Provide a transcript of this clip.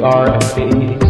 E R S K E.